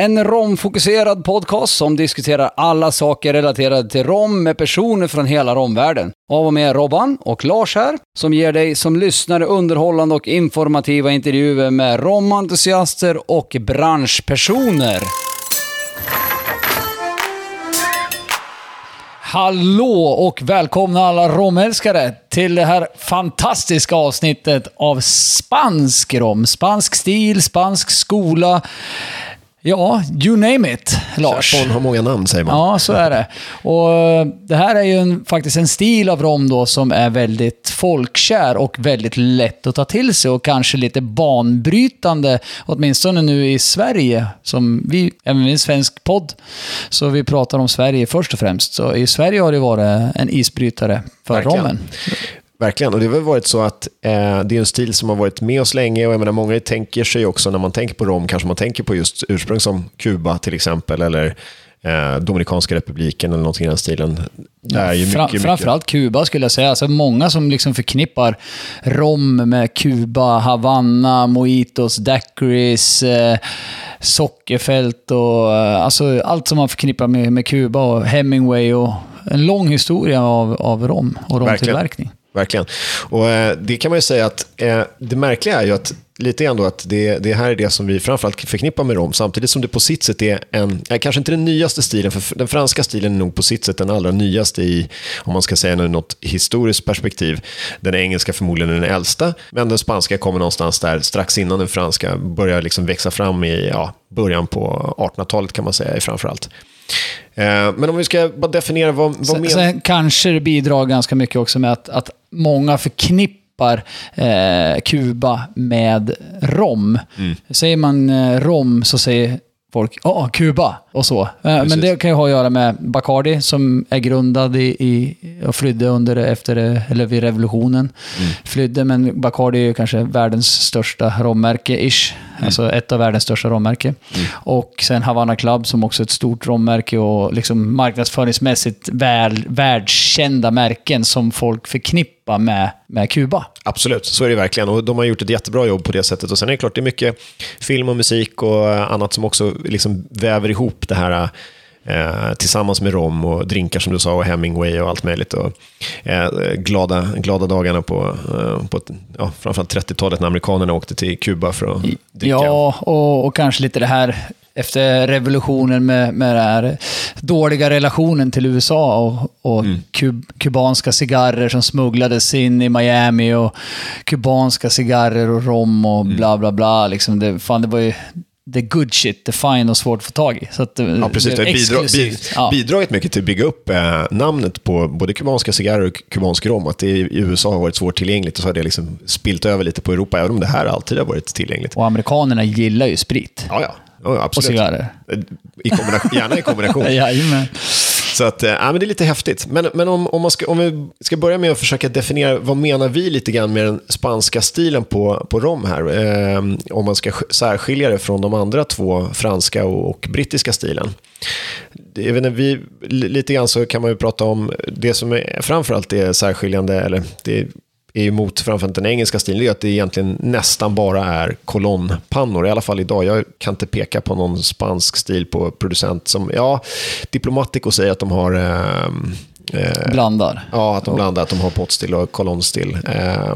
En romfokuserad podcast som diskuterar alla saker relaterade till rom med personer från hela romvärlden. Av och med Robban och Lars här, som ger dig som lyssnare underhållande och informativa intervjuer med romentusiaster och branschpersoner. Hallå och välkomna alla romälskare till det här fantastiska avsnittet av spansk rom. Spansk stil, spansk skola. Ja, you name it, Lars. Chapon har många namn säger man. Ja, så är det. Och eh, det här är ju en, faktiskt en stil av rom då som är väldigt folkkär och väldigt lätt att ta till sig och kanske lite banbrytande, åtminstone nu i Sverige, som vi, även en svensk podd, så vi pratar om Sverige först och främst. Så i Sverige har det varit en isbrytare för Verkligen. rommen. Verkligen, och det har väl varit så att eh, det är en stil som har varit med oss länge och jag menar många tänker sig också när man tänker på rom, kanske man tänker på just ursprung som Kuba till exempel eller eh, Dominikanska republiken eller någonting i den stilen. Det är ju Fra, mycket, mycket... framförallt Kuba skulle jag säga. Alltså många som liksom förknippar rom med Kuba, Havanna, mojitos, daiquiris, eh, sockerfält och eh, alltså allt som man förknippar med, med Kuba och Hemingway och en lång historia av, av rom och romtillverkning. Verkligen. Och eh, det kan man ju säga att eh, det märkliga är ju att lite grann då att det, det här är det som vi framförallt förknippar med rom, samtidigt som det på sitt sätt är en, eh, kanske inte den nyaste stilen, för den franska stilen är nog på sitt sätt den allra nyaste i, om man ska säga något historiskt perspektiv. Den engelska förmodligen den äldsta, men den spanska kommer någonstans där strax innan den franska börjar liksom växa fram i ja, början på 1800-talet kan man säga framförallt. Eh, Men om vi ska bara definiera vad, vad Sen, sen kanske det bidrar ganska mycket också med att, att många förknippar eh, Kuba med rom. Mm. Säger man eh, rom så säger folk ja, Kuba och så. Eh, men det kan ju ha att göra med Bacardi som är grundad i, i och flydde under efter, eller vid revolutionen. Mm. Flydde, men Bacardi är ju kanske världens största rommärke-ish. Mm. Alltså ett av världens största rommärke. Och sen Havana Club som också är ett stort rommärke och liksom marknadsföringsmässigt väl, världskända märken som folk förknippar med, med Kuba. Absolut, så är det verkligen. Och de har gjort ett jättebra jobb på det sättet. Och sen är det klart, det är mycket film och musik och annat som också liksom väver ihop det här eh, tillsammans med rom och drinkar som du sa och Hemingway och allt möjligt. Och, eh, glada, glada dagarna på, eh, på ja, framförallt 30-talet när amerikanerna åkte till Kuba för att dricka. Ja, och, och kanske lite det här efter revolutionen med, med den här dåliga relationen till USA och, och Mm. kub, kubanska cigarrer som smugglades in i Miami och kubanska cigarrer och rom och Mm. bla bla bla. Liksom det, fan, det var ju the good shit, the fine och svårt att få tag i. Så att, Ja, precis. Det har bidra, bid, ja. bidragit mycket till att bygga upp eh, namnet på både kubanska cigarrer och kubansk rom. Att det i USA har varit svårtillgängligt och så har det liksom spilt över lite på Europa, även om det här alltid har varit tillgängligt. Och amerikanerna gillar ju sprit. Ja, ja. ja Och absolut. cigarrer. I kombination, gärna i kombination. Jajamän. Så att, äh, men det är lite häftigt. Men, men om, om, man ska, om vi ska börja med att försöka definiera, vad menar vi lite grann med den spanska stilen på, på rom här? Eh, om man ska särskilja det från de andra två, franska och, och brittiska stilen. Jag vet inte, vi, lite grann så kan man ju prata om det som är framförallt är särskiljande, eller det är ju mot framförallt den engelska stilen, det är att det egentligen nästan bara är kolonnpannor, i alla fall idag. Jag kan inte peka på någon spansk stil på producent som, ja, Diplomatico säger att de har ehm, eh, Blandar. Ja, att de blandar, att de har potstill och kolonnstill. Eh,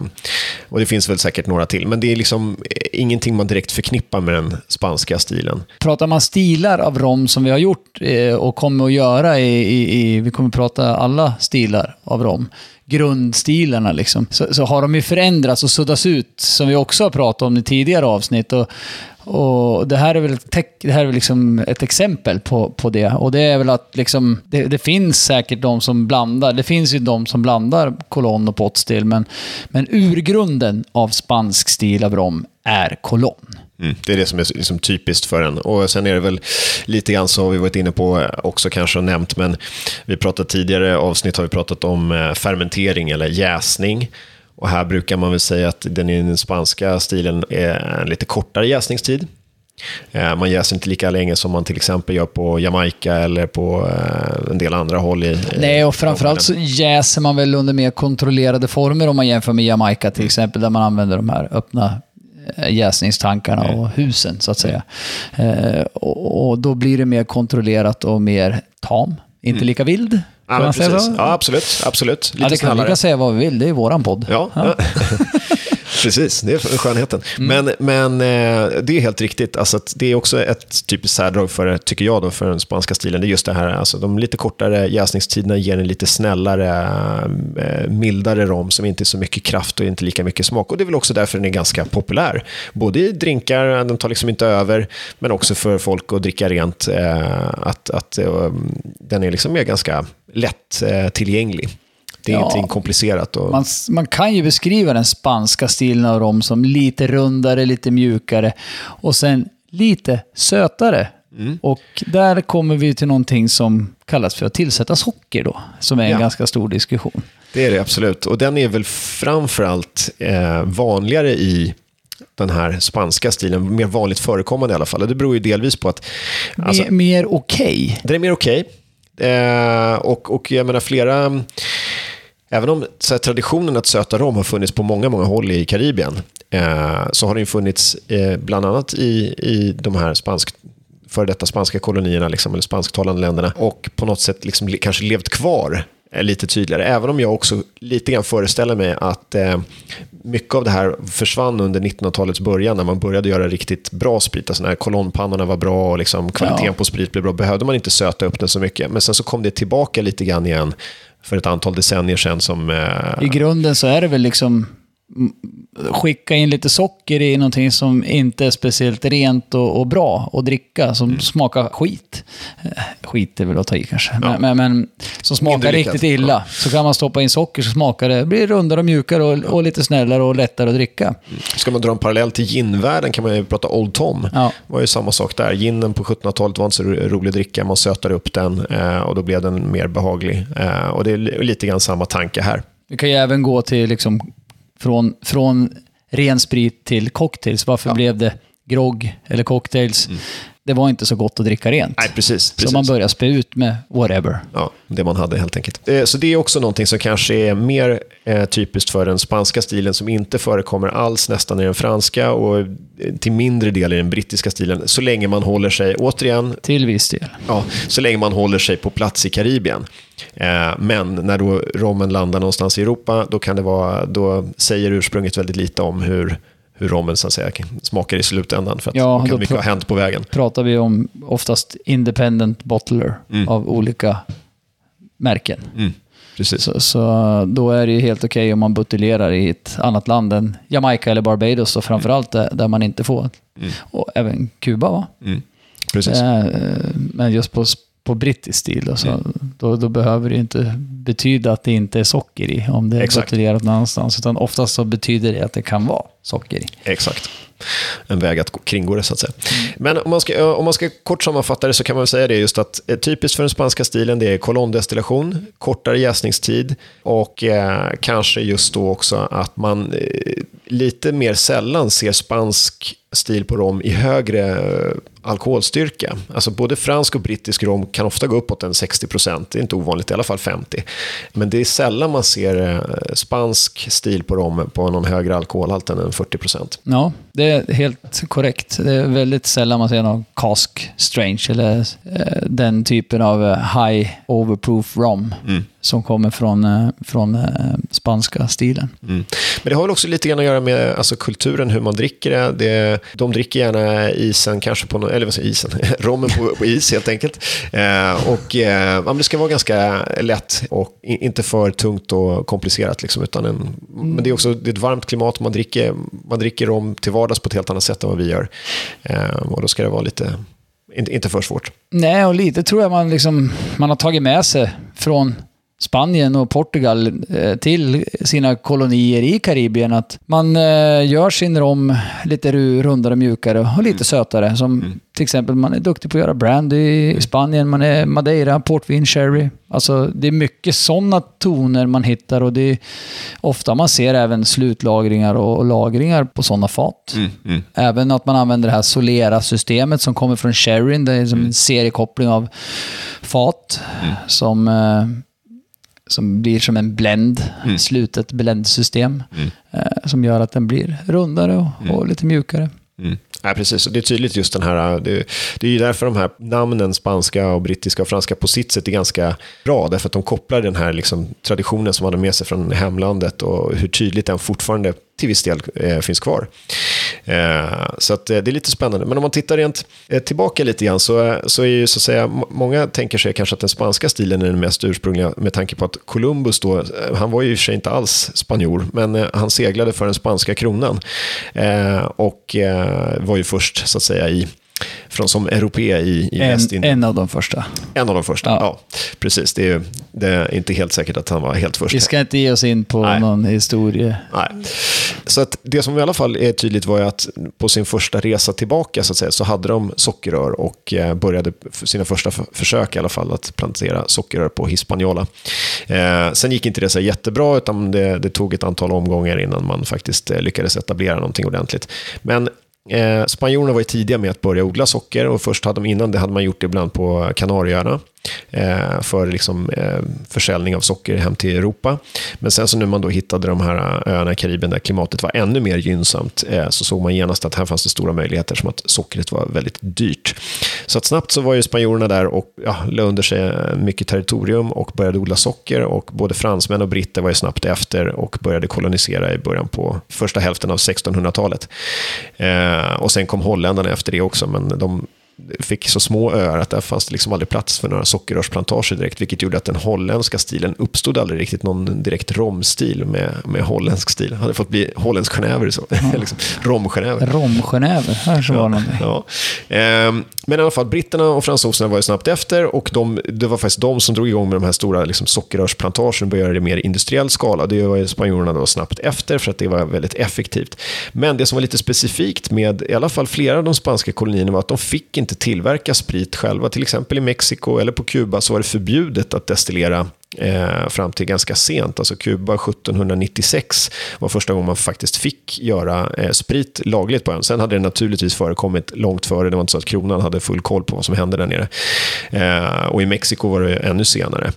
och det finns väl säkert några till, men det är liksom eh, ingenting man direkt förknippar med den spanska stilen. Pratar man stilar av rom som vi har gjort eh, och kommer att göra i, i, i, vi kommer att prata alla stilar av rom, grundstilarna liksom, så, så har de ju förändrats och suddats ut, som vi också har pratat om i tidigare avsnitt. Och, och det här är väl, ett det här är väl liksom ett exempel på, på det. Och det är väl att liksom, det, det finns säkert de som blandar, det finns ju de som blandar kolonn och pottstil, men, men urgrunden av spansk stil av rom är kolonn. Mm, det är det som är liksom typiskt för en. Och sen är det väl lite grann så har vi varit inne på också kanske och nämnt, men vi pratat tidigare avsnitt har vi pratat om eh, fermentering eller jäsning. Och här brukar man väl säga att den i den spanska stilen är en lite kortare jäsningstid. Eh, man jäser inte lika länge som man till exempel gör på Jamaica eller på eh, en del andra håll i... Nej, och framförallt så jäser man väl under mer kontrollerade former om man jämför med Jamaica till exempel, där man använder de här öppna eh, jäsningstankarna och husen så att säga. Eh, och, och då blir det mer kontrollerat och mer tam, inte lika vild. Ja, men precis. ja absolut. absolut. Lite Ja, det kan, vi kan säga vad vi vill, det är våran podd. Ja, ja. precis. Det är skönheten. Mm. Men, men eh, det är helt riktigt. Alltså det är också ett typiskt särdrag, för, tycker jag, då, för den spanska stilen. Det är just det här, alltså, de lite kortare jäsningstiderna ger en lite snällare, eh, mildare rom som inte är så mycket kraft och inte lika mycket smak. Och Det är väl också därför den är ganska populär. Både i drinkar, den tar liksom inte över, men också för folk att dricka rent. Eh, att att den är liksom mer ganska lätt tillgänglig. Det är Ja. ingenting komplicerat. Och, Man, man kan ju beskriva den spanska stilen av rom som lite rundare, lite mjukare och sen lite sötare. Mm. Och där kommer vi till någonting som kallas för att tillsätta socker då, som är en Ja. ganska stor diskussion. Det är det absolut. Och den är väl framförallt eh, vanligare i den här spanska stilen, mer vanligt förekommande i alla fall. Och det beror ju delvis på att alltså, Mer, mer okej. den är mer okej. Eh, och, och jag menar flera... Även om här, traditionen att söta rom har funnits på många, många håll i Karibien, eh, så har den funnits eh, bland annat i, i de här spansk, före detta spanska kolonierna, liksom, eller spansktalande länderna, och på något sätt liksom, kanske levt kvar eh, lite tydligare. Även om jag också lite grann föreställer mig att eh, mycket av det här försvann under 1900-talets början när man började göra riktigt bra sprit. Alltså när kolonnpannorna var bra och liksom kvaliteten Ja. på sprit blev bra, behövde man inte söta upp den så mycket. Men sen så kom det tillbaka lite grann igen för ett antal decennier sedan som... Eh, I grunden så är det väl liksom skicka in lite socker i någonting som inte är speciellt rent och, och bra att dricka, som Mm. smakar skit. Eh, Skit är väl att ta i kanske, men, men, men som smakar riktigt illa. Så kan man stoppa in socker så smakar det, blir rundare och mjukare och, och lite snällare och lättare att dricka. Ska man dra en parallell till ginvärlden kan man ju prata Old Tom. Ja. Det var ju samma sak där. Ginen på 1700-talet var inte så ro- rolig att dricka. Man sötade upp den eh, och då blev den mer behaglig. Eh, och det är li- lite grann samma tanke här. Vi kan ju även gå till liksom från, från ren sprit till cocktails. Varför blev det grogg eller cocktails? Det var inte så gott att dricka rent. Nej, precis. Så precis. man börjar spä ut med whatever. Ja, det man hade helt enkelt. Eh, Så det är också någonting som kanske är mer eh, typiskt för den spanska stilen som inte förekommer alls nästan i den franska och eh, till mindre del i den brittiska stilen. Så länge man håller sig, återigen, Till viss del. Ja, så länge man håller sig på plats i Karibien. Men när då rommen landar någonstans i Europa, då, kan det vara, då säger ursprunget väldigt lite om hur, hur rommen så att säga, smakar i slutändan. För att Ja, det kan mycket pr- ha hänt på vägen. pratar vi om oftast independent bottler Mm. av olika märken. Precis. Så, så då är det ju helt okej om man buteljerar i ett annat land än Jamaica eller Barbados och framförallt där, där man inte får. Och även Kuba va? Mm. Precis. Eh, Men just på, på brittisk stil då, så, Mm. då, då behöver det inte betyda att det inte är socker i om det är Exakt. buteljerat någon annanstans. Utan oftast så betyder det att det kan vara socker i. Exakt. En väg att gå- kringgå det, så att säga. Men om man, ska, om man ska kort sammanfatta det så kan man säga det just att eh, typiskt för den spanska stilen det är kolondestillation, kortare jäsningstid och eh, kanske just då också att man eh, lite mer sällan ser spansk stil på rom i högre eh, alkoholstyrka. Alltså både fransk och brittisk rom kan ofta gå uppåt en 60 procent, det är inte ovanligt, i alla fall 50. Men det är sällan man ser eh, spansk stil på rom på någon högre alkoholhalt än 40 procent. Ja, det är helt korrekt. Det är väldigt sällan man ser någon cask strange eller eh, den typen av eh, high overproof rom som kommer från, eh, från eh, spanska stilen. Mm. Men det har väl också lite grann att göra med alltså, kulturen, hur man dricker det. det. De dricker gärna isen, kanske på, nå- eller vad säger isen, rommen på, på is helt enkelt. Eh, och eh, det ska vara ganska lätt och inte för tungt och komplicerat. Liksom, utan en, Men det är också det är ett varmt klimat, man dricker, man dricker rom till vardags på ett helt annat sätt än vad vi gör. Eh, och då ska det vara lite, inte, inte för svårt. Nej, och lite tror jag man, liksom, man har tagit med sig från Spanien och Portugal eh, till sina kolonier i Karibien. Att man eh, gör sin rom lite ru- rundare, mjukare och lite sötare. Som till exempel man är duktig på att göra brandy i Spanien, man är Madeira, portvin, sherry. Alltså det är mycket sådana toner man hittar och det är ofta man ser även slutlagringar och lagringar på sådana fat. Även att man använder det här Solera-systemet som kommer från sherryn. Det är som en seriekoppling av fat som, eh, som blir som en blend, slutet blendsystem. Eh, som gör att den blir rundare och, och lite mjukare. Mm. Ja, precis. Och det är tydligt just den här, det, det är ju därför de här namnen, spanska, och brittiska och franska, på sitt sätt är ganska bra. Därför att de kopplar den här liksom, traditionen som man hade med sig från hemlandet och hur tydligt den fortfarande till viss del eh, finns kvar. Eh, så att, eh, det är lite spännande. Men om man tittar rent eh, tillbaka lite grann så, så är ju så att säga, många tänker sig kanske att den spanska stilen är den mest ursprungliga med tanke på att Columbus då, han var ju i och för sig inte alls spanjor, men han seglade för den spanska kronan och var ju först så att säga i från som europé i, i En, Västindien. en av de första. En av de första, ja. Ja. precis. Det är, det är inte helt säkert att han var helt först. Vi ska inte ge oss in på Nej. någon historia. Nej. Så att det som i alla fall är tydligt var ju att på sin första resa tillbaka så, att säga, så hade de sockerrör och eh, började sina första försök i alla fall att plantera sockerrör på Hispaniola. Eh, sen gick inte det så jättebra utan det, det tog ett antal omgångar innan man faktiskt eh, lyckades etablera någonting ordentligt. Men Eh, spanjorerna var ju tidiga med att börja odla socker och först hade de innan det hade man gjort det ibland på Kanarieöarna eh, för liksom, eh, försäljning av socker hem till Europa. Men sen så när man då hittade de här öarna i Karibien där klimatet var ännu mer gynnsamt eh, så såg man genast att här fanns det stora möjligheter som att sockret var väldigt dyrt. Så att snabbt så var ju spanjorerna där och ja, la under sig eh, mycket territorium och började odla socker och både fransmän och britter var ju snabbt efter och började kolonisera i början på första hälften av 1600-talet. Eh, och sen kom holländarna efter det också, men de fick så små öar att där fanns det liksom aldrig plats för några sockerrörsplantager direkt, vilket gjorde att den holländska stilen uppstod aldrig riktigt någon direkt romstil med, med holländsk stil. Det hade fått bli holländsk genever, så. liksom, romgenever. Romgenever, här så var någonting. Ja. Ehm, men i alla fall, britterna och fransoserna var ju snabbt efter och de, det var faktiskt de som drog igång med de här stora liksom, sockerrörsplantagen och började göra det i mer industriell skala. Det var ju spanjorerna då snabbt efter för att det var väldigt effektivt. Men det som var lite specifikt med i alla fall flera av de spanska kolonierna var att de fick inte tillverka sprit själva. Till exempel i Mexiko eller på Kuba så var det förbjudet att destillera eh, fram till ganska sent. Alltså Kuba 1796 var första gången man faktiskt fick göra eh, sprit lagligt på ön. Sen hade det naturligtvis förekommit långt före. Det var inte så att kronan hade full koll på vad som hände där nere. Eh, och i Mexiko var det ännu senare.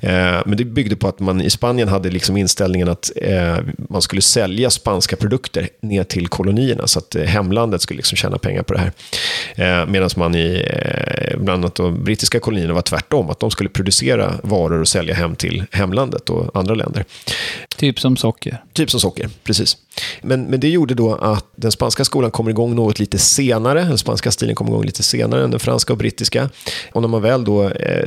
Eh, men det byggde på att man i Spanien hade liksom inställningen att eh, man skulle sälja spanska produkter ner till kolonierna så att eh, hemlandet skulle liksom tjäna pengar på det här. Eh, Medan man i eh, bland annat de brittiska kolonierna var tvärtom, att de skulle producera varor och sälja hem till hemlandet och andra länder. Typ som socker. Typ som socker, precis. Men, men det gjorde då att den spanska skolan kommer igång något lite senare. Den spanska stilen kommer igång lite senare än den franska och brittiska. Och när man väl då eh,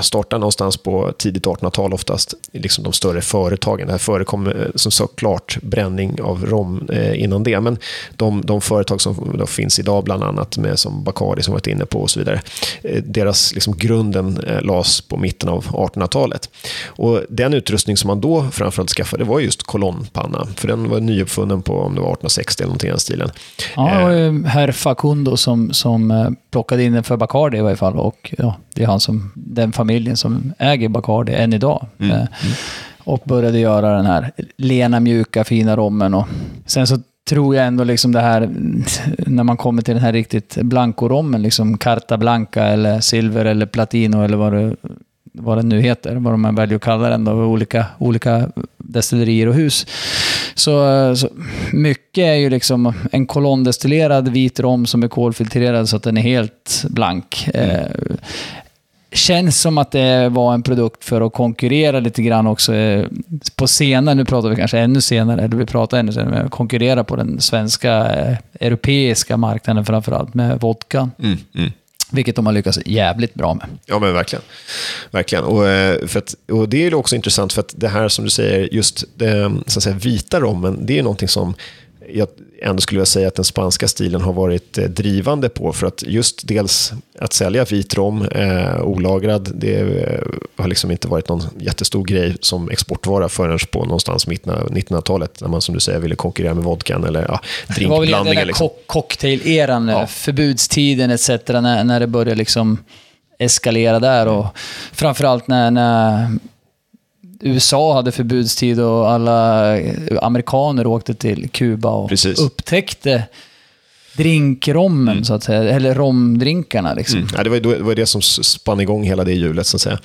startar någonstans på tidigt 1800-tal oftast, liksom de större företagen. Det här förekom eh, som såklart bränning av rom eh, innan det. Men de, de företag som då finns idag, bland annat med som Bacardi som varit inne på och så vidare. Eh, deras liksom grunden eh, lades på mitten av 1800-talet. Och den utrustning som man då framförallt skaffade var just kolonnpanna. För den var nyuppfunnen på om det var 1860 eller någonting i den stilen. Ja, det var ju herr Facundo som, som eh, plockade in den för Bacardi i varje fall. Och ja, det är han som, den familjen som äger Bacardi än idag. Eh, Och började göra den här lena, mjuka, fina rommen. Och sen så tror jag ändå liksom det här, när man kommer till den här riktigt blankorommen, liksom Carta Blanca eller Silver eller Platino eller vad det, vad den nu heter, vad de väljer att kalla den då, olika, olika destillerier och hus. Så, så mycket är ju liksom en kolondestillerad vit rom som är kolfiltrerad så att den är helt blank. Eh, känns som att det var en produkt för att konkurrera lite grann också eh, på senare, nu pratar vi kanske ännu senare, eller vi pratar ännu senare, men konkurrera på den svenska, eh, europeiska marknaden framförallt med vodka. Vilket de har lyckats jävligt bra med. Ja, men verkligen. verkligen. Och, eh, för att, och det är också intressant för att det här som du säger, just det, så att säga, vita rommen, det är någonting som jag ändå skulle jag säga att den spanska stilen har varit eh, drivande på. För att just dels att sälja vit rom eh, olagrad, det eh, har liksom inte varit någon jättestor grej som exportvara förrän på någonstans mitten av 1900-talet. När man som du säger ville konkurrera med vodkan eller ja, Det var väl den drinkblandningar. Liksom. cock- cocktail-eran, Ja. förbudstiden etc. När, när det började liksom eskalera där. Och framförallt när, när USA hade förbudstid och alla amerikaner åkte till Kuba och Precis. upptäckte drinkrommen, så att säga. Eller romdrinkarna. Liksom. Mm. Ja, det, var, det var det som spann igång hela det hjulet. Så att säga.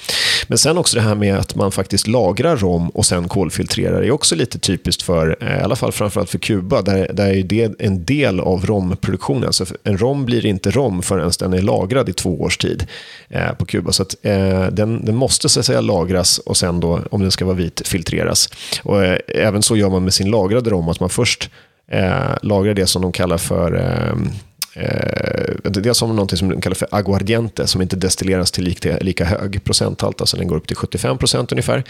Men sen också det här med att man faktiskt lagrar rom och sen kolfiltrerar är också lite typiskt för, eh, i alla fall framförallt för Kuba, där, där är det en del av romproduktionen. Alltså en rom blir inte rom förrän den är lagrad i två års tid eh, på Kuba. Så att, eh, den, den måste så att säga lagras och sen då, om den ska vara vit, filtreras. Och, eh, även så gör man med sin lagrade rom, att man först eh, lagrar det som de kallar för eh, Eh, det är som något som de kallar för aguardiente som inte destilleras till lika, lika hög procenthalt, alltså den går upp till 75 procent ungefär.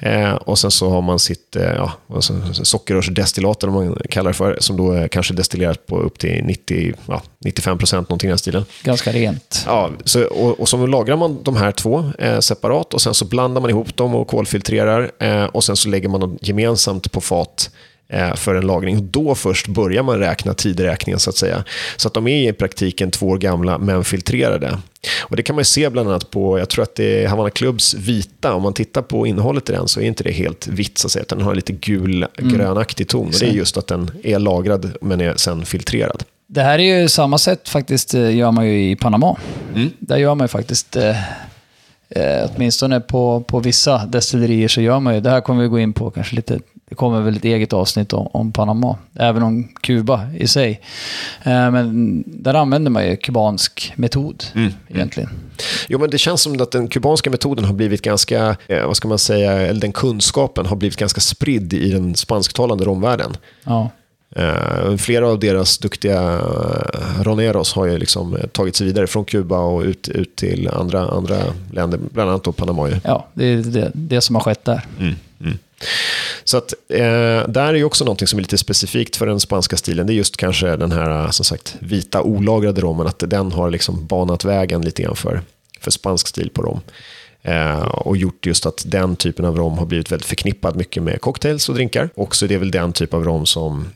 Eh, och sen så har man sitt eh, ja, alltså, sockerrörsdestillat, eller vad man kallar det för, som då är kanske destilleras på upp till 90, ja, 95 procent, någonting i den stilen. Ganska rent. Ja, så, och, och så lagrar man de här två eh, separat och sen så blandar man ihop dem och kolfiltrerar eh, och sen så lägger man dem gemensamt på fat eh, för en lagring. Och då först börjar man räkna tideräkningen så att säga. Så att de är i praktiken två år gamla men filtrerade. Och det kan man ju se bland annat på, jag tror att det är Havana Clubs vita, om man tittar på innehållet i den så är inte det helt vitt så att säga, utan den har lite gul, grönaktig ton. Och det är just att den är lagrad men är sen filtrerad. Det här är ju samma sätt faktiskt, eh, gör man ju i Panama. Där gör man ju faktiskt, eh, eh, åtminstone på, på vissa destillerier så gör man ju, det här kommer vi gå in på kanske lite, det kommer väl ett eget avsnitt om, om Panama, även om Kuba i sig. Eh, men där använder man ju kubansk metod egentligen. Jo, men det känns som att den kubanska metoden har blivit ganska, eh, vad ska man säga, eller den kunskapen har blivit ganska spridd i den spansktalande romvärlden. Ja. Eh, flera av deras duktiga eh, roneros har ju liksom eh, tagit sig vidare från Kuba och ut, ut till andra, andra länder, bland annat då Panama. Ju. ja, det är det, det som har skett där. Så att, eh, där är ju också någonting som är lite specifikt för den spanska stilen. Det är just kanske den här eh, som sagt, vita olagrade rommen, att den har liksom banat vägen lite grann för, för spansk stil på rom. Eh, och gjort just att den typen av rom har blivit väldigt förknippad mycket med cocktails och drinkar. Också det är väl den typ av rom som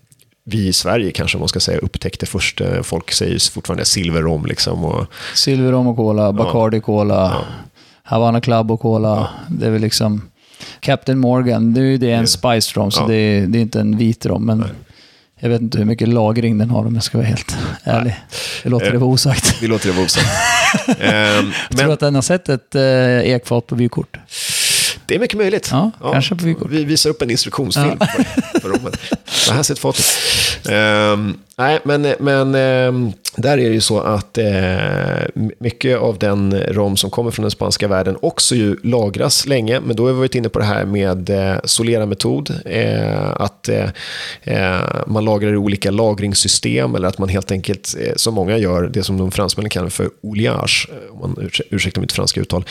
vi i Sverige kanske man ska säga upptäckte först. Eh, Folk säger fortfarande silverrom liksom. Och, Silverrom och Cola, Bacardi Cola, Havana Club och Cola. Det är väl liksom... Captain Morgan, det är det en spice rom, så Ja. det, är, det är inte en vit rom. Men jag vet inte hur mycket lagring den har om jag ska vara helt ärlig. Det låter Eh, det vara osagt. vi låter det vara osagt. Ehm, Jag tror att den har sett ett eh, ekfat på vykort. Det är mycket möjligt. Ja, kanske på vykort. Vi visar upp en instruktionsfilm för, för rommen. Det här sitter fatet. Ehm, nej, men, men ehm, där är det ju så att eh, mycket av den rom som kommer från den spanska världen också ju lagras länge. Men då har vi varit inne på det här med eh, solera-metod. Eh, att man lagrar i olika lagringssystem eller att man helt enkelt, som många gör, det som de fransmännen kallar för oliage, om man urs- ursäktar mitt franska uttal,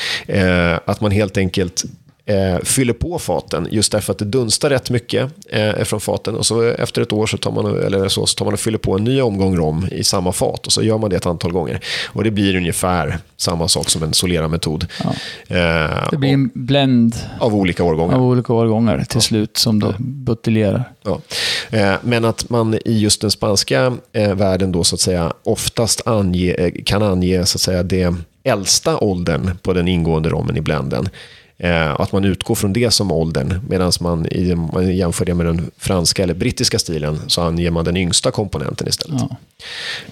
att man helt enkelt eh, fyller på faten just därför att det dunstar rätt mycket eh, från faten och så efter ett år så tar, man, eller så, så tar man och fyller på en ny omgång rom i samma fat och så gör man det ett antal gånger. Och det blir ungefär samma sak som en solera-metod. Eh, Det blir en blend av olika årgångar. av olika årgångar till slut som då buteljerar. Ja. Eh, Men att man i just den spanska eh, världen då så att säga oftast ange, eh, kan ange så att säga det äldsta åldern på den ingående rommen i blenden. Eh, att man utgår från det som åldern, medan man, i, man jämför det med den franska eller brittiska stilen så anger man den yngsta komponenten istället.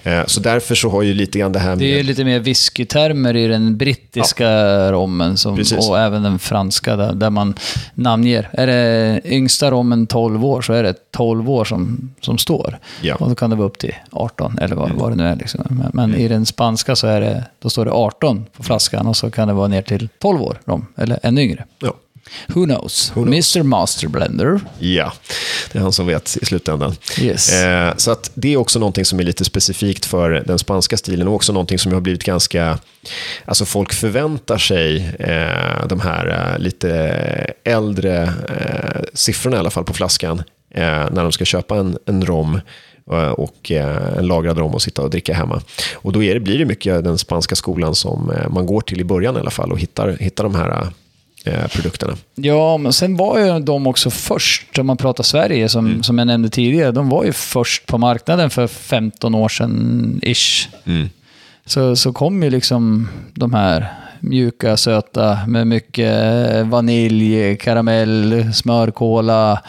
Ja. Eh, så därför så har ju lite grann det här med... Det är ju lite mer whiskytermer i den brittiska rommen som, Precis. och även den franska där, där man namnger. Är det yngsta rommen 12 år så är det 12 år som, som står. Ja. Och då kan det vara upp till 18 eller vad, vad det nu är. Liksom. Men, men i den spanska så är det, då står det 18 på flaskan och så kan det vara ner till 12 år rom, eller ännu yngre. Ja. Who knows? Mr Master Blender. ja, det är han som vet i slutändan. Yes. Eh, så att det är också någonting som är lite specifikt för den spanska stilen och också någonting som har blivit ganska, alltså folk förväntar sig eh, de här eh, lite äldre eh, siffrorna i alla fall på flaskan eh, när de ska köpa en, en rom och eh, en lagrad rom och sitta och dricka hemma. Och då är det, blir det mycket den spanska skolan som eh, man går till i början i alla fall och hittar, hittar de här eh, produkterna. Ja, men sen var ju de också först, om man pratar Sverige, som, som jag nämnde tidigare, de var ju först på marknaden för 15 år sedan, ish. Så, så kom ju liksom de här mjuka, söta med mycket vanilj, karamell, smörkola.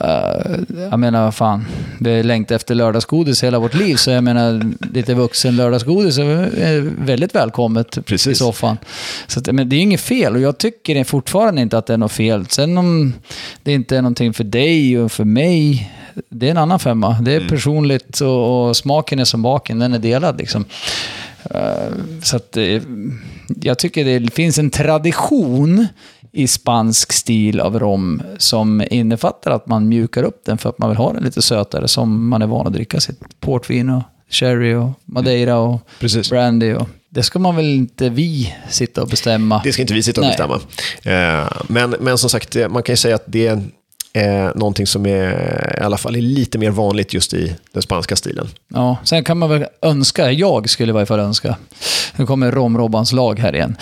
Uh, jag menar, vad fan. Vi har längtat efter lördagsgodis hela vårt liv, så jag menar, lite vuxen lördagsgodis är väldigt välkommet Precis. i soffan. Så att, men det är inget fel och jag tycker fortfarande inte att det är något fel. Sen om det inte är någonting för dig och för mig, det är en annan femma. Det är personligt och, och smaken är som baken, den är delad liksom. Eh, så att eh, jag tycker det finns en tradition i spansk stil av rom som innefattar att man mjukar upp den för att man vill ha den lite sötare som man är van att dricka sitt portvin och sherry och madeira och Precis. brandy. Och, det ska man väl inte vi sitta och bestämma. Det ska inte vi sitta och Nej. bestämma. Eh, men, men som sagt, eh, man kan ju säga att det är eh, någonting som är, i alla fall är lite mer vanligt just i den spanska stilen. Ja, sen kan man väl önska, jag skulle i varje fall önska, nu kommer Rom-Robbans lag här igen.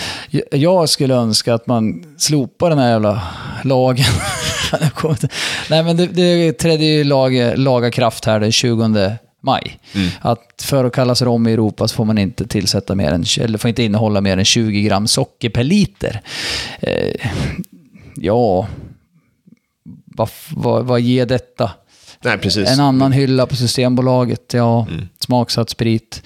Jag skulle önska att man slopar den här jävla lagen. Nej men det, det trädde ju lag, laga kraft här den 20 maj. Att för att kallas rom i Europa så får man inte tillsätta mer än, eller får inte innehålla mer än 20 gram socker per liter. Eh, ja, vad, vad, vad ger detta? Nej, precis. En annan hylla på Systembolaget, ja. Mm. Smaksatt sprit.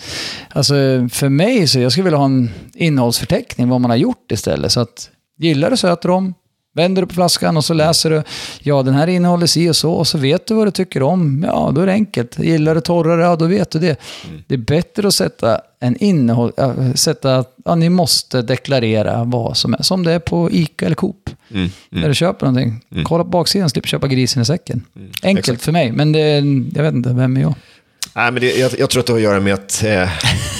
Alltså för mig så jag skulle vilja ha en innehållsförteckning vad man har gjort istället. Så att gillar du sötrom, vänder du på flaskan och så läser du, ja den här innehåller si och så, och så vet du vad du tycker om. Ja, då är det enkelt. Gillar du torrare, ja då vet du det. Mm. Det är bättre att sätta en innehåll, äh, sätta, ja ni måste deklarera vad som är, som det är på ICA eller Coop. Mm, När du köper någonting. Kolla på baksidan, slipper köpa grisen i säcken. Enkelt Mm. Exakt. för mig, men det, jag vet inte, vem är jag? Nej, men det, jag, jag tror att det har att göra med att eh,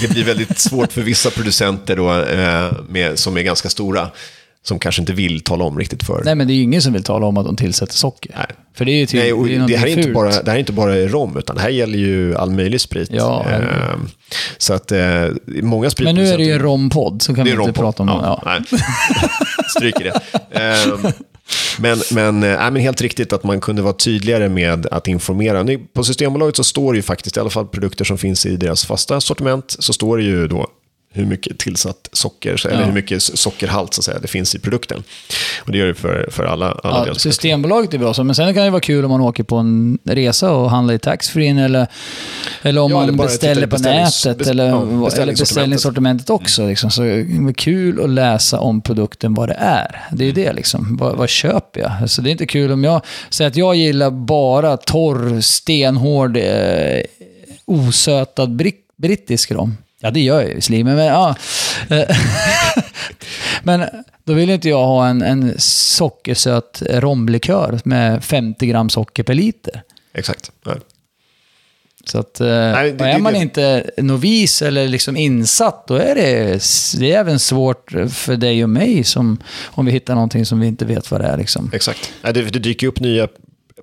det blir väldigt svårt för vissa producenter då, eh, med, som är ganska stora, som kanske inte vill tala om riktigt för. Nej, men det är ju ingen som vill tala om att de tillsätter socker. Nej. För det är ju till, Nej, och det det, här är inte fult. bara, det här är inte bara rom, utan det här gäller ju all möjlig sprit. Ja, eh, så att eh, många sprit Men nu är det ju en rompodd, så kan vi inte prata om ja, ja. Nej. Stryker det. Ehm, men, men, äh, men helt riktigt att man kunde vara tydligare med att informera. Nu, På Systembolaget så står det ju faktiskt, i alla fall produkter som finns i deras fasta sortiment, så står det ju då hur mycket tillsatt socker, så- eller Ja. hur mycket sockerhalt så att säga, det finns i produkten. Och det gör det för, för alla, alla Ja, Systembolaget är bra så, men sen kan det vara kul om man åker på en resa och handlar i taxfree eller, eller om Ja, eller man beställer på nätet bes- eller, ja, eller beställningssortimentet. Mm. också. Liksom. Så det är kul att läsa om produkten, vad det är. Det är ju det liksom. Vad, vad köper jag? Alltså, det är inte kul om jag säger att jag gillar bara torr, stenhård, eh, osötad brick, brittisk rom. Ja, det gör jag ju visserligen, men, men ja. Men då vill inte jag ha en, en sockersöt romlikör med 50 gram socker per liter. Exakt. Nej. Så att, eh, det- och är det- man det- inte novis eller liksom insatt, då är det, det är även svårt för dig och mig som, om vi hittar någonting som vi inte vet vad det är. Liksom. Exakt. Nej, Det, det dyker upp nya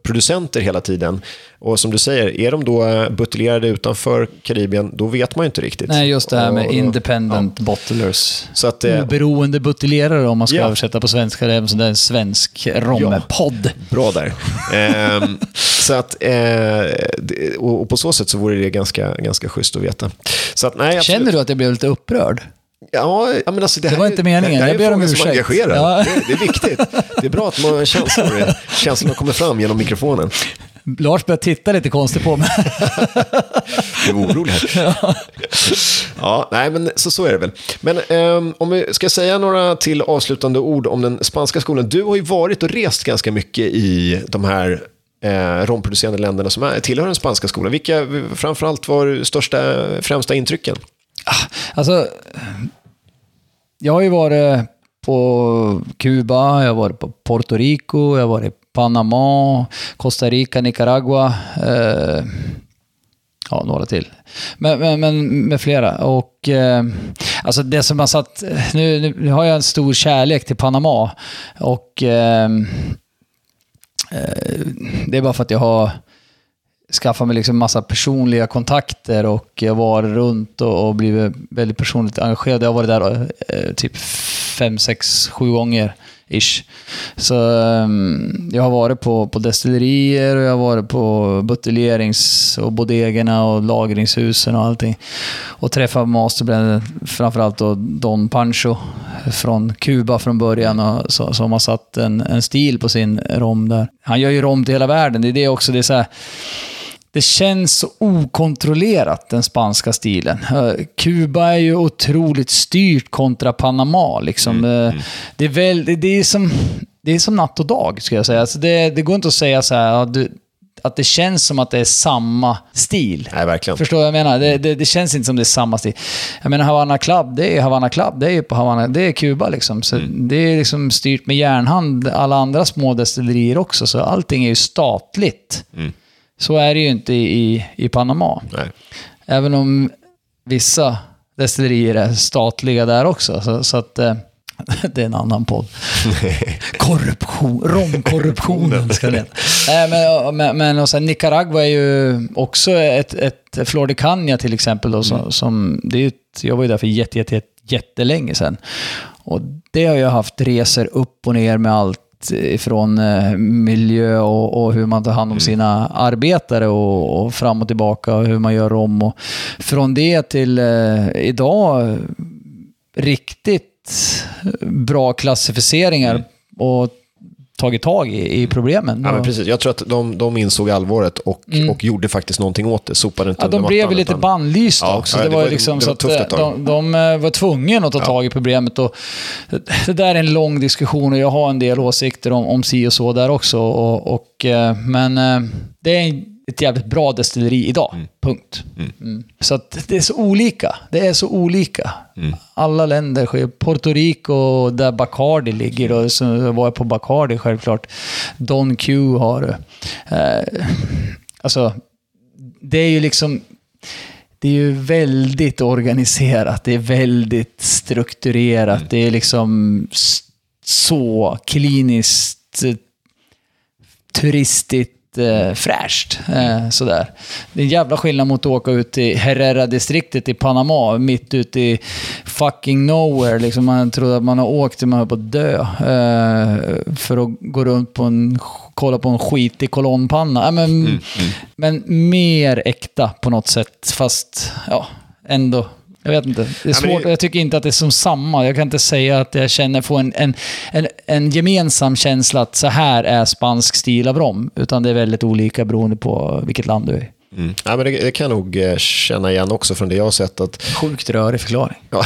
producenter hela tiden. Och som du säger, är de då eh, buteljerade utanför Karibien, då vet man ju inte riktigt. Nej, just det här med Och- independent bottlers. Så att, eh, Oberoende buteljerare om man ska Ja. översätta på svenska. Det är en svensk rompodd. Bra där. Ehm, så att, eh, och, och på så sätt så vore det ganska, ganska schysst att veta. Så att, nej. Känner du att jag blev lite upprörd? Ja, ja, men alltså det, här var är- inte meningen. Det här är Jag ber om ursäkt. engagerar. Ja. Det, det är viktigt. Det är bra att man känslor, känslorna kommer fram genom mikrofonen. Lars börjar titta lite konstigt på mig. Jag är orolig här. Ja, nej, men så, så är det väl. Men ehm, om vi ska säga några till avslutande ord om den spanska skolan. Du har ju varit och rest ganska mycket i de här eh, romproducerande länderna som är, tillhör den spanska skolan. Vilka framförallt var största, främsta intrycken? Alltså, jag har ju varit på Kuba, jag har varit på Puerto Rico, jag har varit i Panama, Costa Rica, Nicaragua. Eh, ja, några till. Men, men, men med flera. Och eh, alltså det som har satt... Nu, nu har jag en stor kärlek till Panama. Och... Eh, eh det är bara för att jag har skaffat mig liksom massa personliga kontakter och jag var varit runt och, och blivit väldigt personligt engagerad. Jag har varit där eh, typ fem, sex, sju gånger ish. Så um, jag har varit på, på destillerier och jag har varit på buteljerings och bodegerna och lagringshusen och allting. Och träffat masterblender, framförallt då Don Pancho från Kuba från början och, så, som har satt en, en stil på sin rom där. Han gör ju rom till hela världen. Det är det också. Det är så här, det känns så okontrollerat, den spanska stilen. Eh, Kuba är ju otroligt styrt kontra Panama. Liksom. Eh, Det, är väl, det, är som, det är som natt och dag, skulle jag säga. Alltså det, det går inte att säga så här, du, att det känns som att det är samma stil. Nej, verkligen. Förstår vad jag menar? Det, det, det känns inte som det är samma stil. Jag menar Havana Club, det är Havana Club, det är ju på Havana, det är Kuba liksom. Så Det är liksom styrt med järnhand, alla andra små destillerier också, så allting är ju statligt. Så är det ju inte i, i Panama. Nej. Även om vissa destillerier är statliga där också. Så, så att eh, det är en annan podd. Korruption, romkorruptionen ska det heta. Nej, men, men, och sen Nicaragua är ju också ett, ett Flor de Caña till exempel. Då, som, som, det är ett, jag var ju där för jätte, jätte, jätte, jättelänge sedan. Och det har jag haft resor upp och ner med allt ifrån eh, miljö och, och hur man tar hand om sina arbetare och, och fram och tillbaka och hur man gör om. Och från det till eh, idag riktigt bra klassificeringar och tagit tag i, i problemen. Mm. Ja, men precis. Jag tror att de, de insåg allvaret och, och gjorde faktiskt någonting åt det. Sopade inte Mm. Ja, de blev mattan, lite utan- bannlysta Ja, också. ja, det, det var var- liksom det så var att tufft eh, de, de eh, var tvungna att ta tag i problemet. Och det där är en lång diskussion och jag har en del åsikter om, om si och så där också. Och, och, eh, men det är en- ett jävligt bra destilleri idag. Punkt. Mm. Så att det är så olika. Det är så olika. Alla länder sker. Puerto Rico, där Bacardi ligger, då, så var jag på Bacardi självklart. Don Q har... Eh, alltså, det är ju liksom... Det är ju väldigt organiserat, det är väldigt strukturerat, det är liksom så kliniskt, turistigt eh, fräscht. Eh, sådär. Det är en jävla skillnad mot att åka ut till Herrera-distriktet i Panama, mitt ute i fucking nowhere. Liksom man trodde att man har åkt till man höll på att dö. Eh, för att gå runt på en, kolla på en skitig kolonnpanna. Ja, men, men mer äkta på något sätt, fast ja, ändå. Jag vet inte. Det är svårt. det- Jag tycker inte att det är som samma. Jag kan inte säga att jag känner, får en, en, en, en gemensam känsla att så här är spansk stil av rom. Utan det är väldigt olika beroende på vilket land du är i. Mm. Ja, men det, det kan jag nog eh, känna igen också från det jag har sett. Att, Sjukt rörig förklaring. ja,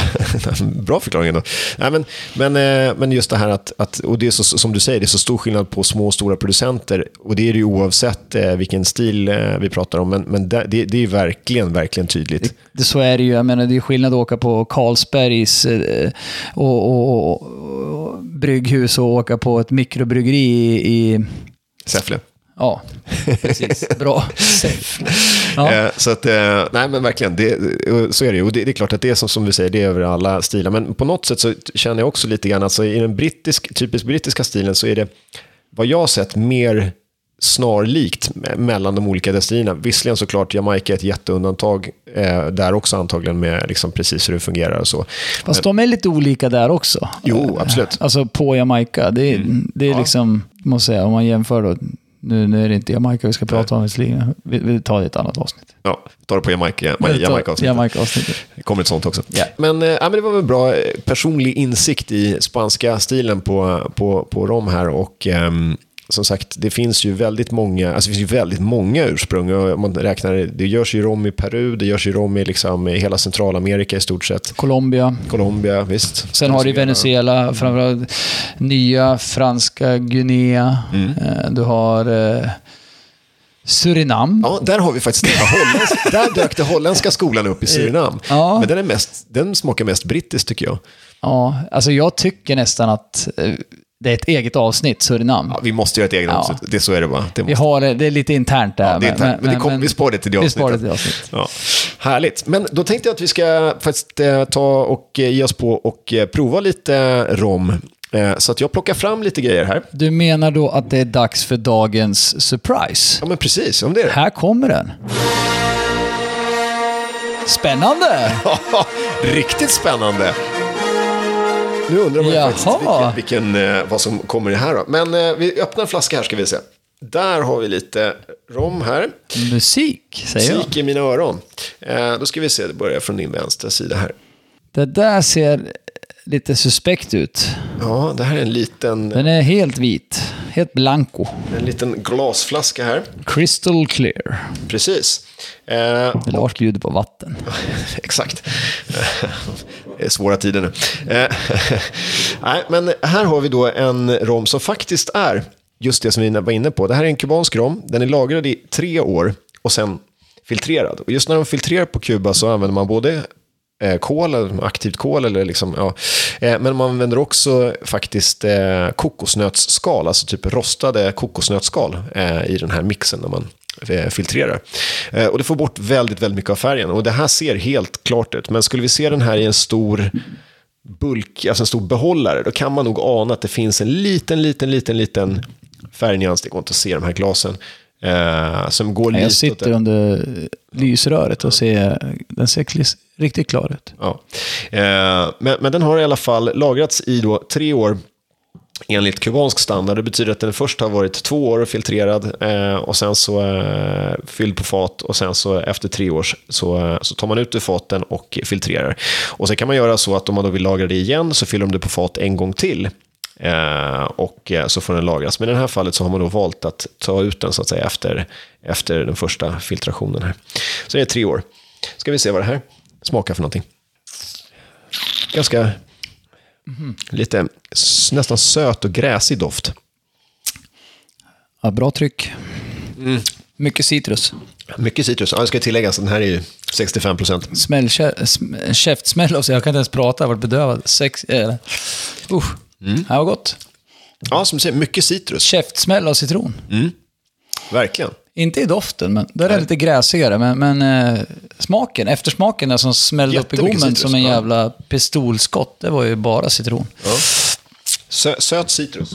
bra förklaring ändå. Nej, men, men, eh, men just det här att, att och det är så, som du säger, det är så stor skillnad på små och stora producenter. Och det är det ju oavsett eh, vilken stil vi pratar om. Men, men det, det, det är verkligen, verkligen tydligt. Det, så är det ju. Jag menar, det är skillnad att åka på Carlsbergs och, och, och, och brygghus och åka på ett mikrobryggeri i... i Säffle. Ja, precis. Bra. Ja. Eh, Så att, eh, nej men verkligen, det, eh, så är det ju. Och det, det är klart att det är som, som vi säger, det är över alla stilar. Men på något sätt så känner jag också lite grann, alltså i den brittisk, typiskt brittiska stilen så är det, vad jag har sett, mer snarlikt me- mellan de olika destillerierna. Visserligen såklart, Jamaica är ett jätteundantag eh, där också antagligen med liksom precis hur det fungerar och så. Fast de är lite olika där också. Jo, absolut. Alltså på Jamaica. Det är, det är liksom, måste säga, om man jämför då. Nu, nu är det inte Jamaica vi ska prata om visserligen. Vi, vi tar det i ett annat avsnitt. Ja, ta det på Jamaica, Vi tar Jamaica-avsnittet. Jamaica-avsnittet. Det kommer ett sånt också. Ja. Men, men det var väl bra eh, personlig insikt i spanska stilen på, på, på rom här. Och ehm, som sagt, det finns ju väldigt många, alltså det finns ju väldigt många ursprung. Och man räknar, det görs ju rom i Peru, det görs ju rom i, liksom, i hela Centralamerika i stort sett. Colombia. Colombia, visst. Sen har du Venezuela, framförallt nya franska Guinea. Mm. Eh, Du har eh, Surinam. Ja, där har vi faktiskt det. Där dök den holländska skolan upp i Surinam. Ja. Men den, är mest, den smakar mest brittiskt tycker jag. Ja, alltså jag tycker nästan att eh, det är ett eget avsnitt, Surinam. Ja, vi måste göra ett eget Ja. avsnitt. Det, så är det bara. Det Vi har det, är lite internt där. Ja, det är internt, men det kom- vi sparar det till det avsnittet. till det avsnittet. Ja, härligt. Men då tänkte jag att vi ska faktiskt eh, ta och eh, ge oss på och eh, prova lite rom. Så att jag plockar fram lite grejer här. Du menar då att det är dags för dagens surprise? Ja, men precis. Om det är det. Här kommer den. Spännande! Riktigt spännande. Nu undrar man Jaha. faktiskt vilken, vilken, eh, vad som kommer i här då. Men eh, vi öppnar en flaska här ska vi se. Där har vi lite rom här. Musik, säger jag. Musik i mina öron. Eh, då ska vi se, det börjar från din vänstra sida här. Det där ser lite suspekt ut. Ja, det här är en liten, Den är helt vit. Helt blanco. en liten glasflaska här. Crystal clear. Precis. Eh, Lars bjuder på vatten. Exakt. Det är svåra tider nu. Eh, nej, men här har vi då en rom som faktiskt är just det som vi var inne på. Det här är en kubansk rom. Den är lagrad i tre år och sen filtrerad. Och just när de filtrerar på Kuba så använder man både eh, kol, aktivt kol, eller liksom, ja. Eh, men man använder också faktiskt kokosnötsskal, alltså typ rostade kokosnötsskal i den här mixen när man filtrerar. Eh, och det får bort väldigt, väldigt mycket av färgen. Och det här ser helt klart ut, men skulle vi se den här i en stor bulk, alltså en stor behållare, då kan man nog ana att det finns en liten, liten, liten, liten färgnyans. Det går inte att se de här glasen. Eh, som går Jag sitter under lysröret och ser, den ser riktigt klar ut. Ja. Eh, men, men den har i alla fall lagrats i då tre år enligt kubansk standard. Det betyder att den först har varit två år filtrerad eh, och sen så eh, fylld på fat och sen så efter tre år så, eh, så tar man ut ur faten och filtrerar. Och sen kan man göra så att om man då vill lagra det igen så fyller de det på fat en gång till. Eh, och eh, så får den lagras. Men i det här fallet så har man då valt att ta ut den så att säga efter, efter den första filtrationen här. Så det är tre år. Ska vi se vad det här smakar för någonting. Ganska lite s- nästan söt och gräsig doft. Ja, bra tryck. Mm. Mycket citrus. Mycket citrus. Ja, det ska tilläggas, den här är ju 65 procent. Smäll, kä- sm- käftsmäll och så jag kan inte ens prata, jag har varit bedövad. Sex, eh, usch. Mm. Det här var gott. Ja, som du säger, mycket citrus. Käftsmäll av citron. Verkligen. Inte i doften, men då är det lite gräsigare. Men, men eh, smaken, eftersmaken där som smällde upp i Jättemycket gommen citrus, som en ja. jävla pistolskott, det var ju bara citron. Sö söt citrus.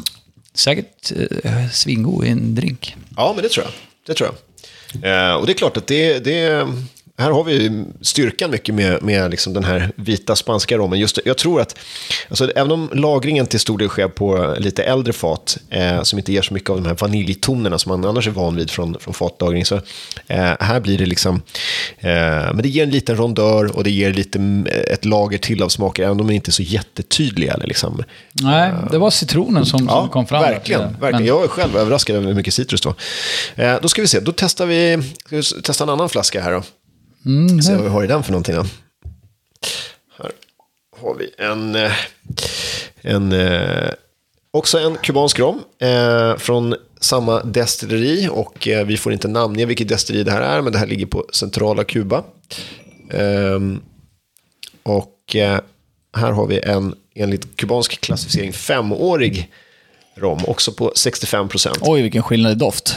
Säkert eh, svingod i en drink. Ja, men det tror jag. Det tror jag. Eh, och det är klart att det, det här har vi styrkan mycket med, med liksom den här vita spanska rommen. Just, det, jag tror att, alltså, även om lagringen till stor del sker på lite äldre fat, eh, som inte ger så mycket av de här vaniljtonerna som man annars är van vid från, från fatlagring, så eh, här blir det liksom, eh, men det ger en liten rondör och det ger lite mm, ett lager till av smaker, även om de inte är så jättetydliga. Eller liksom. Nej, det var citronen som, som kom fram. där. Verkligen, Men- verkligen. Jag är själv överraskad över hur mycket citrus det var. Eh, då ska vi se, då testar vi, ska vi testa en annan flaska här då. Mm, Se vad vi har i den för någonting då. Här har vi en, eh, en eh, också en kubansk rom eh, från samma destilleri och eh, vi får inte namnge vilket destilleri det här är, men det här ligger på centrala Kuba. Ehm, och här har vi en, enligt kubansk klassificering, femårig rom, också på 65 procent. Oj, vilken skillnad i doft.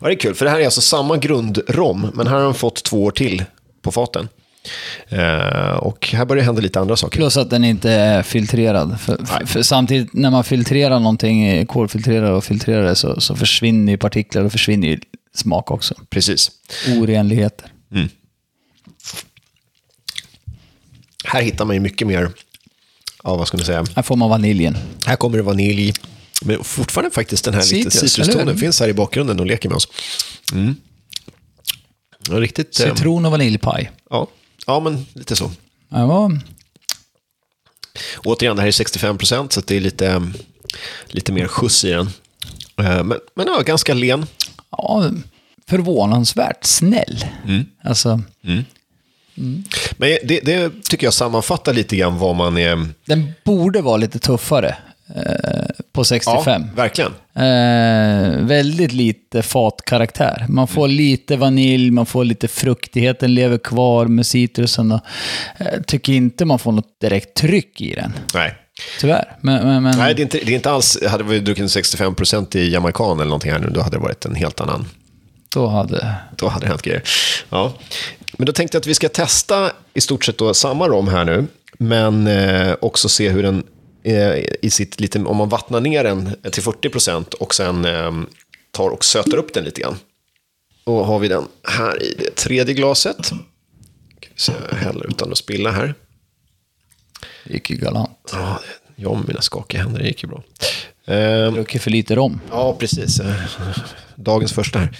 Ja, det är kul, för det här är alltså samma grundrom, men här har de fått två år till på faten. Eh, och här börjar det hända lite andra saker. Plus att den inte är filtrerad. För, för, för samtidigt när man filtrerar någonting, kolfiltrerar och filtrerar det, så, så försvinner ju partiklar och försvinner ju smak också. Precis. Orenligheter. Här hittar man ju mycket mer av, vad ska man säga, Här får man vaniljen. här kommer det vanilj, men fortfarande faktiskt den här lite Citrus, eller citrustonen finns här i bakgrunden och leker med oss. Mm. Ja, riktigt... eh, Citron och vaniljpaj. ja. ja, men lite så. Var Återigen, det här är 65 procent, så det är lite, eh, lite mer skjuts i den. Eh, Men, men ja, ganska len. ja, förvånansvärt snäll. Alltså, Men det, det tycker jag sammanfattar lite grann vad man är... den borde vara lite tuffare på 65. Ja, verkligen. Eh, väldigt lite fatkaraktär. Man får lite vanilj, man får lite fruktighet, den lever kvar med citrusen. Och, eh, tycker inte man får något direkt tryck i den, Nej. tyvärr. Men, men, men Nej, det är inte, det är inte alls... Hade vi druckit 65% i jamaican eller någonting här nu, då hade det varit en helt annan... då hade... Då hade det hänt grejer. Ja. Men då tänkte jag att vi ska testa i stort sett då samma rom här nu, men eh, också se hur den eh, i sitt lite, om man vattnar ner den till 40% och sen eh, tar och söter upp den lite grann. Då har vi den här i det tredje glaset. Ska vi se, jag häller utan att spilla här. Det gick ju galant. Ja, jag med mina skakiga händer, det gick ju bra. Eh, Druckit för lite rom. ja, precis. Eh, Dagens första här.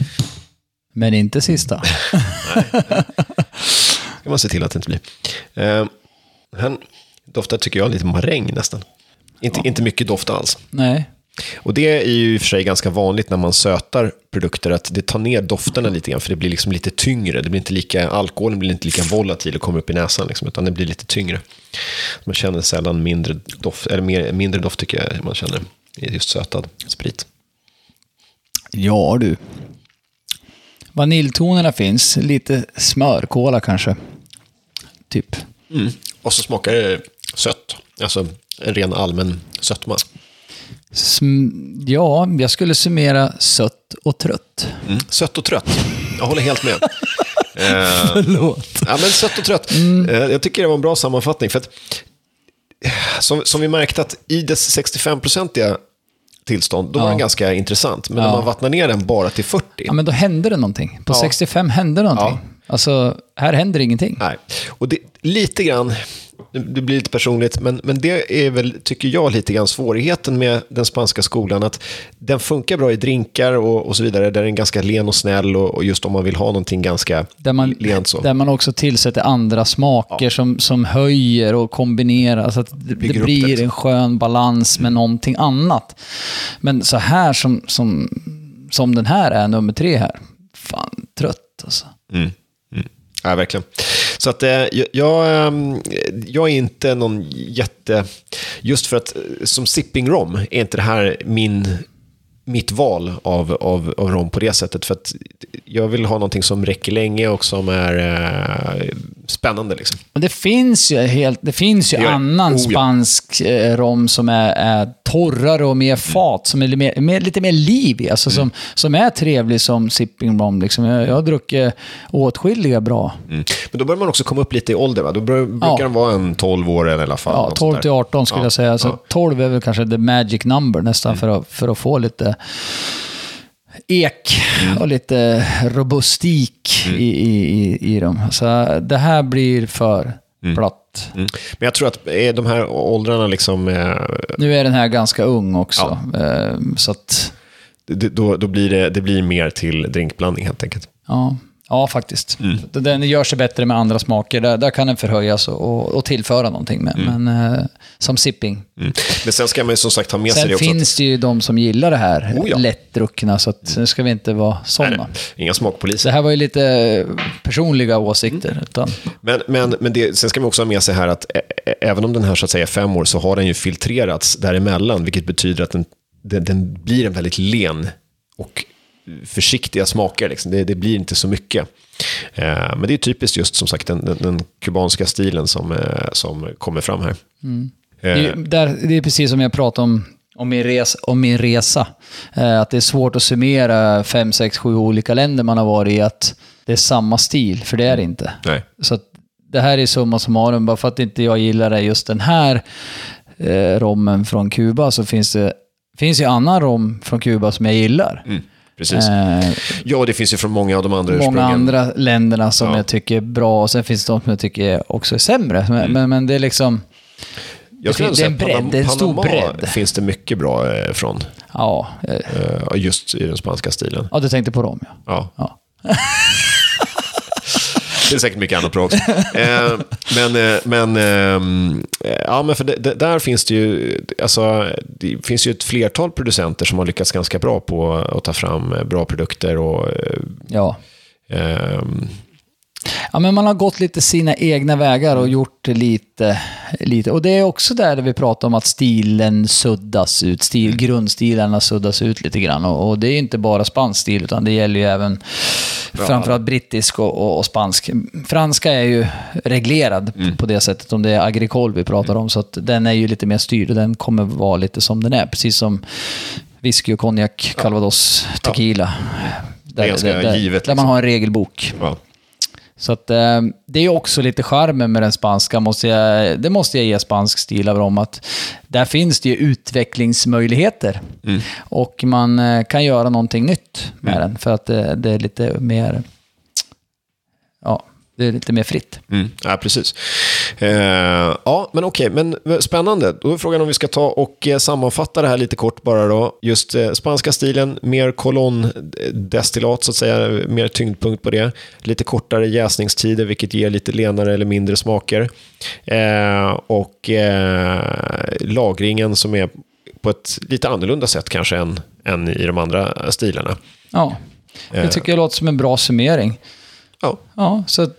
Men inte sista. ska man se till att det inte blir. Eh, den doftar, tycker jag, lite maräng nästan. Inte, inte mycket doft alls. Nej. Och det är ju i och för sig ganska vanligt när man sötar produkter, att det tar ner dofterna lite grann, för det blir liksom lite tyngre. Det blir inte lika, alkoholen blir inte lika volatil och kommer upp i näsan, liksom, utan det blir lite tyngre. Man känner sällan mindre doft, eller mer, mindre doft tycker jag man känner i just sötad sprit. Ja du. Vaniljtonerna finns. Lite smörkola kanske. Typ. Mm. Och så smakar det sött, alltså en ren allmän sötma. Ja, jag skulle summera sött och trött. Mm. Sött och trött, jag håller helt med. eh, Förlåt. Ja, men sött och trött. Mm. Eh, Jag tycker det var en bra sammanfattning. För att, eh, som, som vi märkte att i dess 65-procentiga tillstånd, då var Ja. den ganska intressant. Men Ja. när man vattnar ner den bara till 40, Ja, men då hände det någonting. På Ja. 65 hände någonting. Alltså, här händer ingenting. nej. Och det, lite grann, det blir lite personligt, men, men det är väl, tycker jag, lite grann svårigheten med den spanska skolan. Att den funkar bra i drinkar och, och så vidare, där den är ganska len och snäll och, och just om man vill ha någonting ganska Där man, lent så. där man också tillsätter andra smaker som, som höjer och kombinerar. Så att det, det blir det. en skön balans med någonting annat. Men så här som, som, som den här är, nummer tre här. Fan, trött alltså. Mm. Ja, verkligen. Så att eh, jag, ehm, jag, är inte någon jätte... Just för att eh, som sipping rom är inte det här min, mitt val av, av, av rom på det sättet. För att jag vill ha någonting som räcker länge och som är eh, spännande. Liksom. Men det finns ju, helt, det finns ju Det annan Oh, ja. spansk eh, rom som är, är torrare och mer fat, som är lite mer, mer, lite mer liv i, alltså Mm. som, som är trevlig som sipping rom. Liksom. Jag, jag har druckit åtskilliga bra. Mm. Men då börjar man också komma upp lite i ålder. Va? Då bör, brukar den vara en 12 år i alla fall. Ja, något 12 sånt till där. 18 skulle Ja, jag säga. Så ja. Mm. 12 är väl kanske the magic number nästan för, att, för att få lite ek Mm. och lite robustik i, i, i, i dem. Så det här blir för platt. Mm. Men jag tror att är de här åldrarna liksom... Eh, Nu är den här ganska ung också. eh, Så att, då, då blir det, det blir mer till drinkblandning helt enkelt. ja, ja faktiskt. Mm. Den gör sig bättre med andra smaker. Där, där kan den förhöjas och, och, tillföra någonting. Med, Men eh, som sipping. Mm. Men sen ska man ju som sagt ha med sig Sen det också. finns det ju de som gillar det här, Oh ja. lättdruckna, så att, nu ska vi inte vara sådana. inga smakpoliser. det här var ju lite personliga åsikter. Mm. Utan, Men, men, men det, sen ska man också ha med sig här att även om den här så att säga är fem år så har den ju filtrerats däremellan, vilket betyder att den, den, den blir en väldigt len och försiktiga smaker. Liksom. Det, det blir inte så mycket. Eh, men det är typiskt just som sagt den, den, den kubanska stilen som, eh, som kommer fram här. det, är, där, det är precis som jag pratade om, om min resa. Om min resa. Eh, att det är svårt att summera fem, sex, sju olika länder man har varit i. Att det är samma stil, för det är det inte. Nej. Så det här är summa summarum. Bara för att inte jag gillar det just den här eh, rommen från Kuba så finns det finns ju annan rom från Kuba som jag gillar. Mm, precis. Eh, Ja, det finns ju från många av de andra många andra länderna som Ja. jag tycker är bra och sen finns det de som jag tycker också är sämre. Men, Mm. men, men det är liksom... Jag skulle det är en bredd, det är en stor bredd. finns det mycket bra eh, från. Ja, eh, eh, Just i den spanska stilen. ja du tänkte på dem ja. Ja. ja. Det är säkert mycket annat bra också. Eh, men, eh, men, eh, ja, men för det, det, där finns det ju, alltså, det finns ju ett flertal producenter som har lyckats ganska bra på att ta fram eh, bra produkter och eh, ja. ehm, Ja, men man har gått lite sina egna vägar och gjort lite, lite. Och det är också där vi pratar om att stilen suddas ut. Stil, grundstilarna suddas ut lite grann. Och, och det är inte bara spansk stil, utan det gäller ju även framförallt brittisk och, och, och spansk. Franska är ju reglerad på- på det sättet, om det är agricole vi pratar om. Så den är ju lite mer styrd och den kommer vara lite som den är. Precis som whisky och konjak, calvados, tequila. ganska där, där, givet, där man liksom. har en regelbok. ja. Så att, eh, det är också lite charmen med den spanska, måste jag, det måste jag ge spansk stil av om att där finns det ju utvecklingsmöjligheter. Och man eh, kan göra någonting nytt med den, för att det, det är lite mer, ja, det är lite mer fritt. Mm. Ja, precis. Eh, ja, men okej, men spännande. Då är frågan om vi ska ta och eh, sammanfatta det här lite kort bara då. Just eh, spanska stilen, mer kolonndestillat så att säga, mer tyngdpunkt på det. Lite kortare jäsningstider, vilket ger lite lenare eller mindre smaker. Eh, och eh, lagringen som är på ett lite annorlunda sätt kanske än, än i de andra stilarna. Ja, det Eh. tycker jag låter som en bra summering. Ja, Ja, så att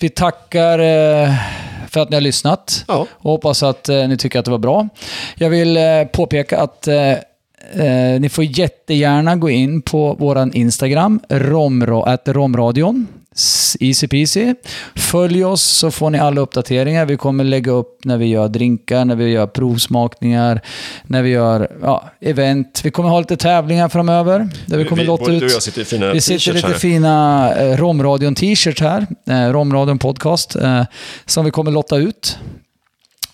vi tackar eh, för att ni har lyssnat. ja. Och hoppas att eh, ni tycker att det var bra. Jag vill eh, påpeka att eh, ni får jättegärna gå in på vår Instagram, romro, at romradion. Easy peasy. Följ oss så får ni alla uppdateringar. Vi kommer lägga upp när vi gör drinkar, när vi gör provsmakningar, när vi gör ja, event. Vi kommer ha lite tävlingar framöver. Där vi kommer låta både ut... du och jag sitter i fina Vi sitter lite här. fina eh, Romradion t-shirts här. Eh, Romradion podcast. Eh, som vi kommer lotta ut.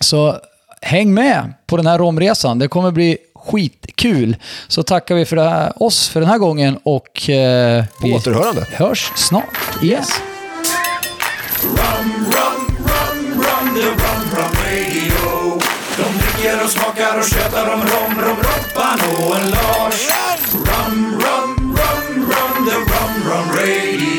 Så häng med på den här romresan. Det kommer bli skitkul. Så tackar vi för det här, oss för den här gången och eh, På vi återhörande. hörs snart igen. Rum, rum, rum, rum, the rum, rum radio. De dricker och smakar och tjötar om rom, rom, Robban och en Lars. Rum, rum, rum, rum, the rum, rum radio.